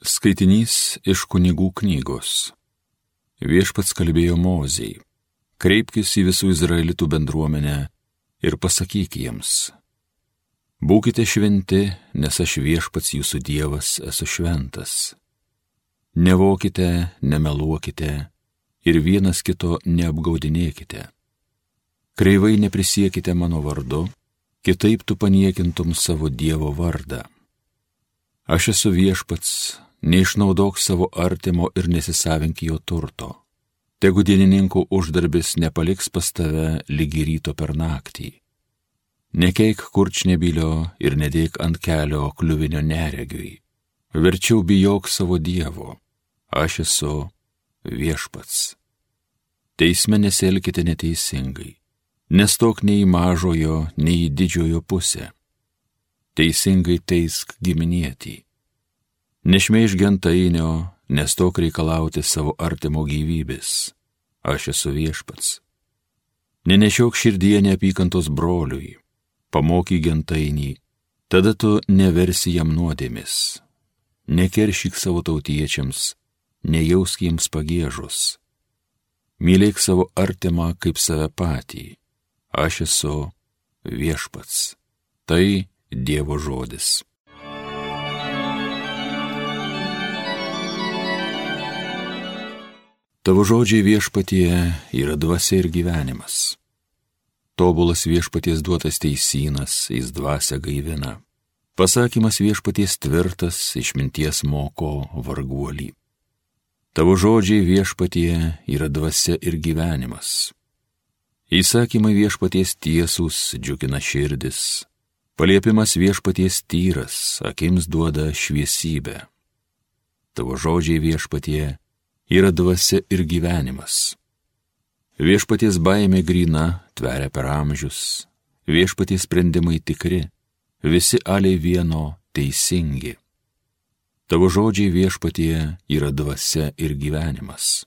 Skaitinys iš kunigų knygos. Viešpats kalbėjo Mozijai. Kreipkis į visų izraelitų bendruomenę ir pasakyk jiems. Būkite šventi, nes aš viešpats jūsų Dievas esu šventas. Nevokite, nemeluokite ir vienas kito neapgaudinėkite. Kreivai neprisiekite mano vardu, kitaip tu paniekintum savo Dievo vardą. Aš esu viešpats, neišnaudok savo artimo ir nesisavink jo turto. Tegu dienininkų uždarbis nepaliks pas tave lygi ryto per naktį. Nekeik kurčnebilio ir nedėk ant kelio kliuvinio neregiui. Verčiau bijok savo Dievo. Aš esu viešpats. Teisme nesielkite neteisingai. Nestok nei mažojo, nei didžiojo pusę. Teisingai teisk giminietį Nešmeiž gentainio, nestok reikalauti savo artimo gyvybės. Aš esu viešpats. Nenešiok širdie neapykantos broliui, pamoky gentainį, tada tu neversi jam nuodėmis. Nekeršyk savo tautiečiams, nejausk jiems pagėžus. Mylėk savo artimą kaip save patį. Aš esu viešpats. Tai Dievo žodis. Tavo žodžiai viešpatie yra dvasia ir gyvenimas. Tobulas viešpaties duotas teisynas, jis dvasia gaivina. Pasakymas viešpaties tvirtas, išminties moko varguolį. Tavo žodžiai viešpatie yra dvasia ir gyvenimas. Įsakymai viešpaties tiesūs džiugina širdis. Paliepimas viešpaties tyras, akims duoda šviesybę. Tavo žodžiai viešpatie yra dvasia ir gyvenimas. Viešpaties baimė grina, tveria per amžius, viešpaties sprendimai tikri, visi aliai vieno teisingi. Tavo žodžiai viešpatie yra dvasia ir gyvenimas.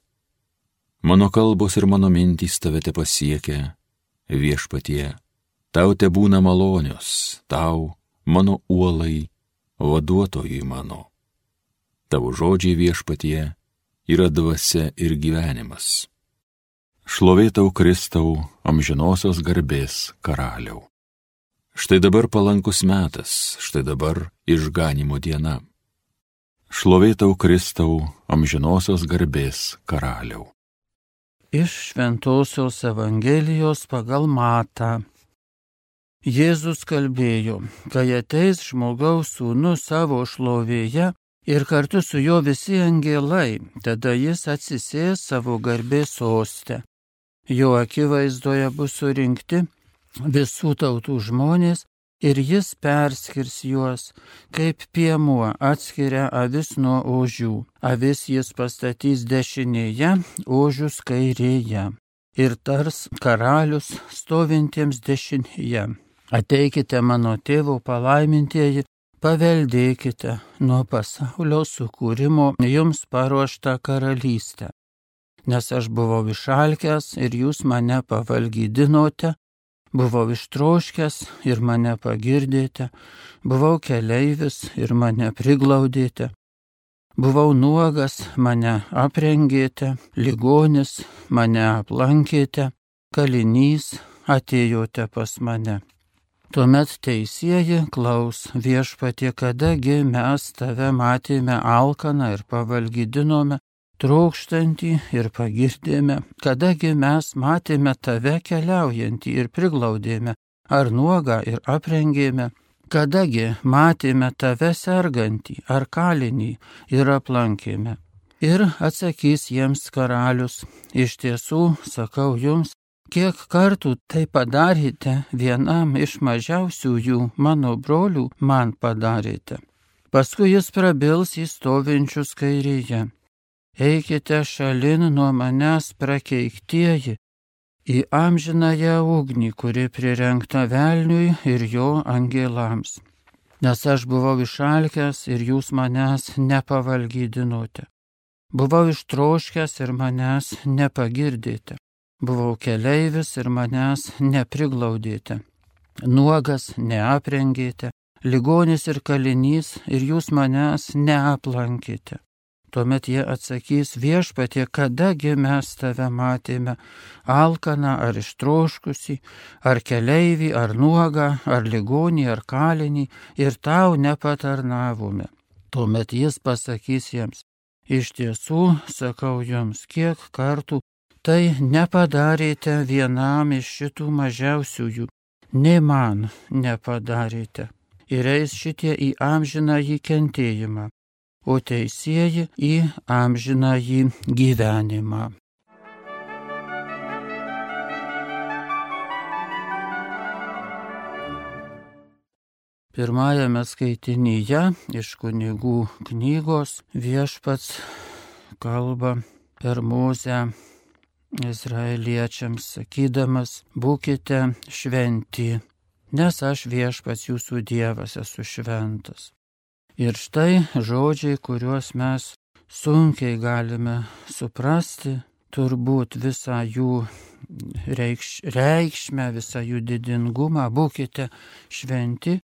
Mano kalbos ir mano mintys tave te pasiekia, viešpatie, tau te būna malonios, tau, mano uolai, vaduotojai mano. Tavo žodžiai viešpatie yra dvasia ir gyvenimas. Šlovėtau Kristau, amžinosios garbės karaliau. Štai dabar palankus metas, štai dabar išganimo diena. Šlovėtau Kristau, amžinosios garbės karaliau. Iš Šventojios Evangelijos pagal Matą. Jėzus kalbėjo, kai ateis žmogaus sūnus savo šlovėje, ir kartu su juo visi angelai, tada jis atsisės savo garbės sostę. Jo akivaizdoje bus surinkti visų tautų žmonės ir jis perskirs juos, kaip piemuo atskiria avis nuo ožių. Avis jis pastatys dešinėje, ožius kairėje. Ir tars karalius stovintiems dešinėje. Ateikite mano tėvo palaimintieji, paveldėkite nuo pasaulio sukūrimo jums paruoštą karalystę. Nes aš buvau išalkęs ir jūs mane pavalgydinote, buvau ištroškęs ir mane pagirdėte, buvau keleivis ir mane priglaudėte, buvau nuogas, mane aprengėte, ligonis, mane aplankėte, kalinys, atėjote pas mane. Tuomet teisėjai klaus viešpatie, kadagi mes tave matėme alkaną ir pavalgydinome, trokštantį ir pagirdėme, kadagi mes matėme tave keliaujantį ir priglaudėme, ar nuogą ir aprengėme, kadagi matėme tave sergantį ar kalinį ir aplankėme. Ir atsakys jiems karalius, iš tiesų sakau jums, Kiek kartų tai padarėte vienam iš mažiausiųjų mano brolių, man padarėte. Paskui jis prabils į stovinčius kairėje. Eikite šalin nuo manęs prakeiktieji į amžinąją ugnį, kuri prirengta velniui ir jo angelams. Nes aš buvau išalkęs ir jūs manęs nepavalgydinote. Buvau ištroškęs ir manęs nepagirdėte. Buvau keleivis ir manęs nepriglaudėte. Nuogas neaprengėte, ligonis ir kalinys ir jūs manęs neaplankite. Tuomet jie atsakys viešpatie, kadagi mes tave matėme, alkaną ar ištroškusi, ar keleivį, ar nuogą, ar ligonį, ar kalinį, ir tau nepatarnavome. Tuomet jis pasakys jiems, iš tiesų sakau jums, kiek kartų tai nepadarėte vienam iš šitų mažiausiųjų, nei man nepadarėte. Ir eis šitie į amžiną jį kentėjimą o teisėjai į amžinąjį gyvenimą. Pirmajame skaitinyje iš kunigų knygos viešpats kalba per mūzę izraeliečiams, sakydamas, būkite šventi, nes aš viešpats jūsų Dievas esu šventas. Ir štai žodžiai, kuriuos mes sunkiai galime suprasti, turbūt visą jų reikš, reikšmę, visą jų didingumą, būkite šventi,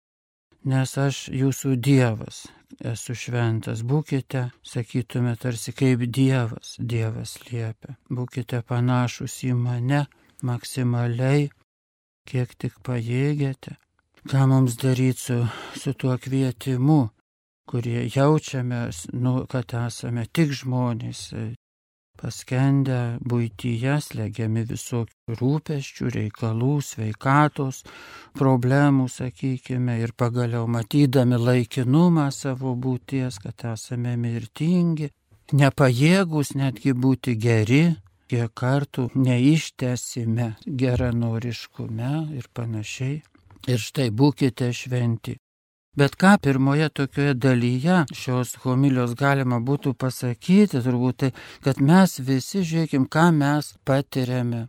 nes aš jūsų Dievas esu šventas, būkite, sakytume, tarsi kaip Dievas, Dievas liepia, būkite panašus į mane maksimaliai, kiek tik pajėgėte. Ką mums daryti su, su tuo kvietimu? kurie jaučiame, nu, kad esame tik žmonės, paskendę būtyje, slegiami visokių rūpeščių, reikalų, sveikatos, problemų, sakykime, ir pagaliau matydami laikinumą savo būties, kad esame mirtingi, nepajėgus netgi būti geri, kiek kartų neištesime geranoriškume ir panašiai. Ir štai būkite šventi. Bet ką pirmoje tokioje dalyje šios homilijos galima būtų pasakyti, turbūt tai, kad mes visi žiūrėkim, ką mes patiriame.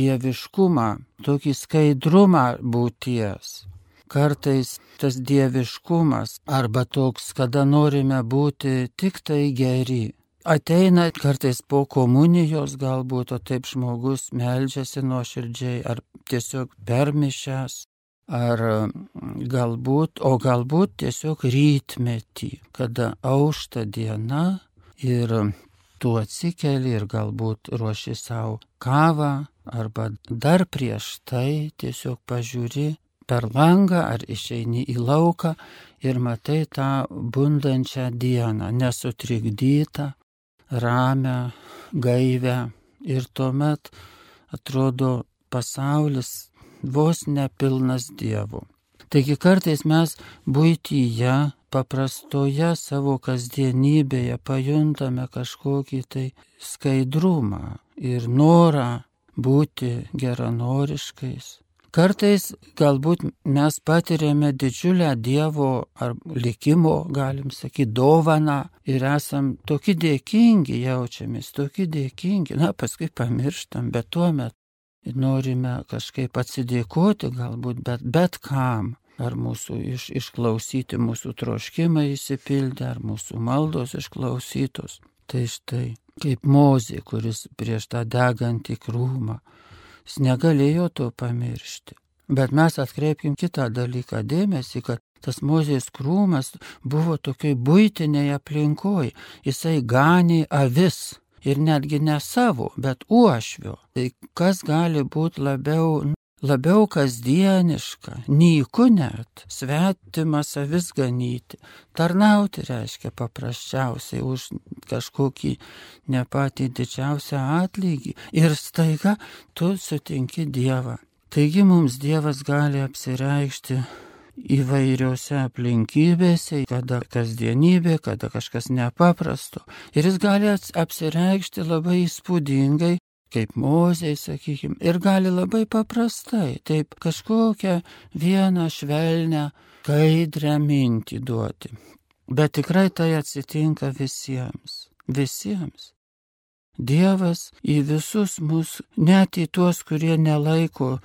Dieviškumą, tokį skaidrumą būties. Kartais tas dieviškumas arba toks, kada norime būti tik tai geri. Ateina kartais po komunijos galbūt, o taip žmogus meldžiasi nuoširdžiai ar tiesiog permišęs ar galbūt, o galbūt tiesiog rytmetį, kada aušta diena ir tu atsikeli ir galbūt ruoši savo kavą, arba dar prieš tai tiesiog pažiūri per langą ar išeini į lauką ir matai tą bundančią dieną, nesutrikdytą, ramę, gaivę. Ir tuomet atrodo pasaulis vos nepilnas Dievo. Taigi kartais mes būtyje, paprastoje savo kasdienybėje pajuntame kažkokį tai skaidrumą ir norą būti geranoriškais. Kartais galbūt mes patiriame didžiulę Dievo ar likimo, galim sakyti, dovaną ir esam tokie dėkingi, jaučiamės tokie dėkingi, na paskui pamirštam, bet tuo metu norime kažkaip atsidėkoti galbūt, bet, bet kam. Ar mūsų iš, išklausyti mūsų troškimai įsipildė, ar mūsų maldos išklausytos. Tai štai, kaip mozė, kuris prieš tą degantį krūmą, jis negalėjo to pamiršti. Bet mes atkreipkim kitą dalyką dėmesį, kad tas mozės krūmas buvo tokioj būtiniai aplinkoje, jisai ganė avis ir netgi ne savo, bet uošvio. Tai kas gali būti labiau, labiau kasdieniška, nyku net, svetimas avis ganyti. Tarnauti reiškia paprasčiausiai už kažkokį ne patį didžiausią atlygį. Ir staiga tu sutinki Dievą. Taigi mums Dievas gali apsireikšti įvairiose aplinkybėse, kada kasdienybė, kada kažkas nepaprasto. Ir jis gali apsireikšti labai įspūdingai, kaip mozei, sakykime, ir gali labai paprastai, taip kažkokią vieną švelnę, kaidrę mintį duoti. Bet tikrai tai atsitinka visiems. Visiems. Dievas į visus mus, net į tuos, kurie nelaiko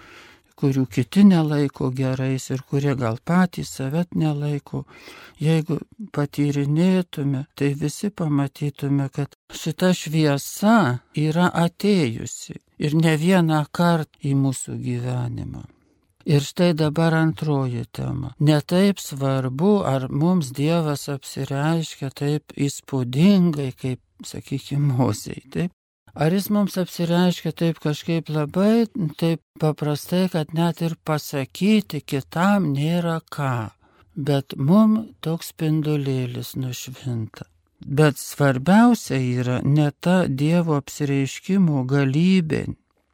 kurių kiti nelaiko gerais ir kurie gal patys savet nelaiko. Jeigu patyrinėtume, tai visi pamatytume, kad šita šviesa yra atėjusi ir ne vieną kartą į mūsų gyvenimą. Ir štai dabar antroji tema. Netaip svarbu, ar mums Dievas apsireiškia taip įspūdingai, kaip, sakykime, mozei, taip? Ar jis mums apsireiškia taip kažkaip labai, taip paprastai, kad net ir pasakyti kitam nėra ką. Bet mum toks spindulėlis nušvinta. Bet svarbiausia yra ne ta Dievo apsireiškimo galybė,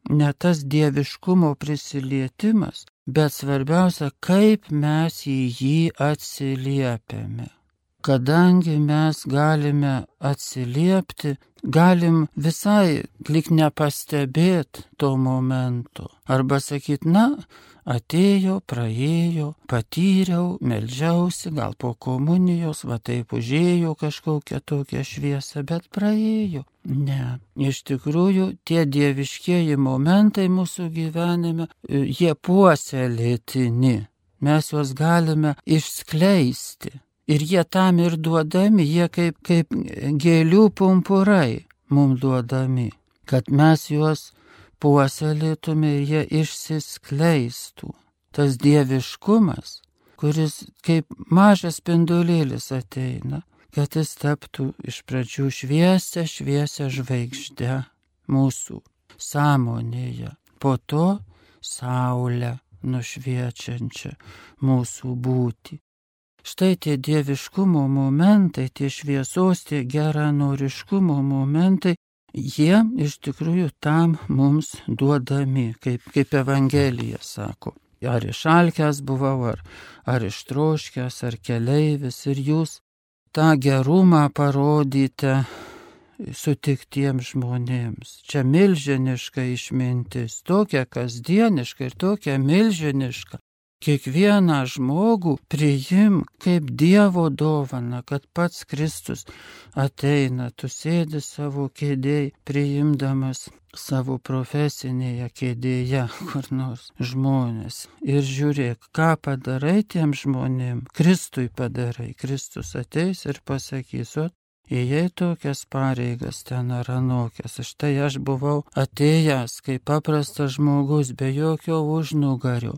ne tas dieviškumo prisilietimas, bet svarbiausia, kaip mes į jį atsiliepiame. Kadangi mes galime atsiliepti, galim visai lik nepastebėti to momento. Arba sakyti, na, atėjo, praėjo, patyriau, melžiausi, gal po komunijos, va taip užėjo kažkokią tokią šviesą, bet praėjo. Ne, iš tikrųjų tie dieviškieji momentai mūsų gyvenime, jie puoselėtini. Mes juos galime išskleisti. Ir jie tam ir duodami, jie kaip, kaip gėlių pumpurai mums duodami, kad mes juos puoselėtume ir jie išsiskleistų. Tas dieviškumas, kuris kaip mažas spindulėlis ateina, kad jis taptų iš pradžių šviesę, šviesę žvaigždę mūsų sąmonėje, po to saulę nušviečiančią mūsų būti. Štai tie dieviškumo momentai, tie šviesos, tie geranoriškumo momentai, jie iš tikrųjų tam mums duodami, kaip, kaip Evangelija sako. Ar išalkęs buvau, ar, ar ištroškęs, ar keleivis ir jūs tą gerumą parodyti sutiktiems žmonėms. Čia milžiniška išmintis, tokia kasdieniška ir tokia milžiniška, Kiekvieną žmogų priim kaip Dievo dovana, kad pats Kristus ateina, tu sėdi savo kėdėje, priimdamas savo profesinėje kėdėje kur nors žmonės. Ir žiūrėk, ką padarai tiem žmonėm, Kristui padarai, Kristus ateis ir pasakys, o Įjei tokias pareigas ten ar anokias, štai aš buvau atėjęs kaip paprastas žmogus be jokio užnugario,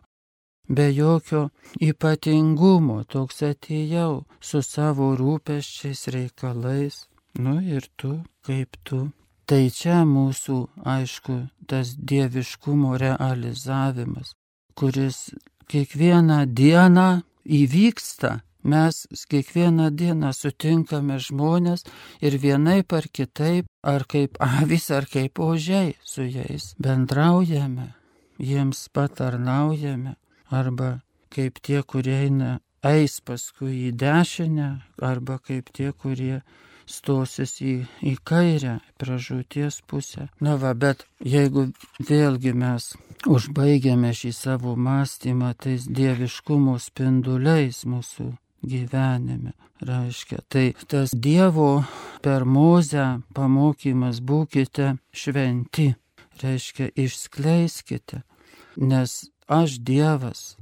be jokio ypatingumo, toks atėjau su savo rūpeščiais reikalais, nu ir tu kaip tu. Tai čia mūsų, aišku, tas dieviškumo realizavimas, kuris kiekvieną dieną įvyksta. Mes kiekvieną dieną sutinkame žmonės ir vienai par kitaip, ar kaip avis, ar kaip ožiai su jais bendraujame, jiems patarnaujame arba kaip tie, kurie eina, eis paskui į dešinę, arba kaip tie, kurie stosis į, į kairę, pražūties pusę. Na va, bet jeigu vėlgi mes užbaigiame šį savo mąstymą tais dieviškumo spinduliais mūsų gyvenime, reiškia, tai tas Dievo per mozę pamokymas būkite šventi, reiškia, išskleiskite, nes aš Dievas,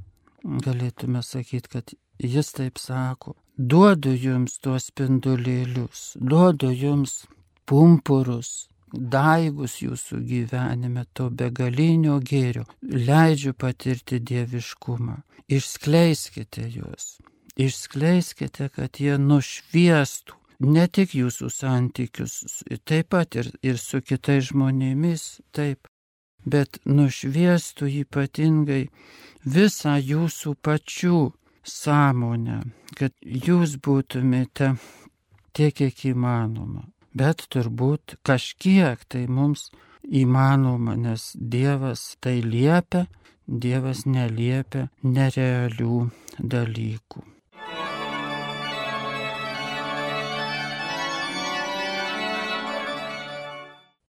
galėtume sakyti, kad jis taip sako, duodu jums tuos spindulėlius, duodu jums pumpurus, daigus jūsų gyvenime, to begalinio gėrio, leidžiu patirti dieviškumą, išskleiskite juos, išskleiskite, kad jie nušviestų ne tik jūsų santykius, taip pat ir, ir su kitais žmonėmis, taip, bet nušviestų ypatingai visą jūsų pačių sąmonę, kad jūs būtumėte tiek, kiek įmanoma. Bet turbūt kažkiek tai mums įmanoma, nes Dievas tai liepia, Dievas neliepia nerealių dalykų.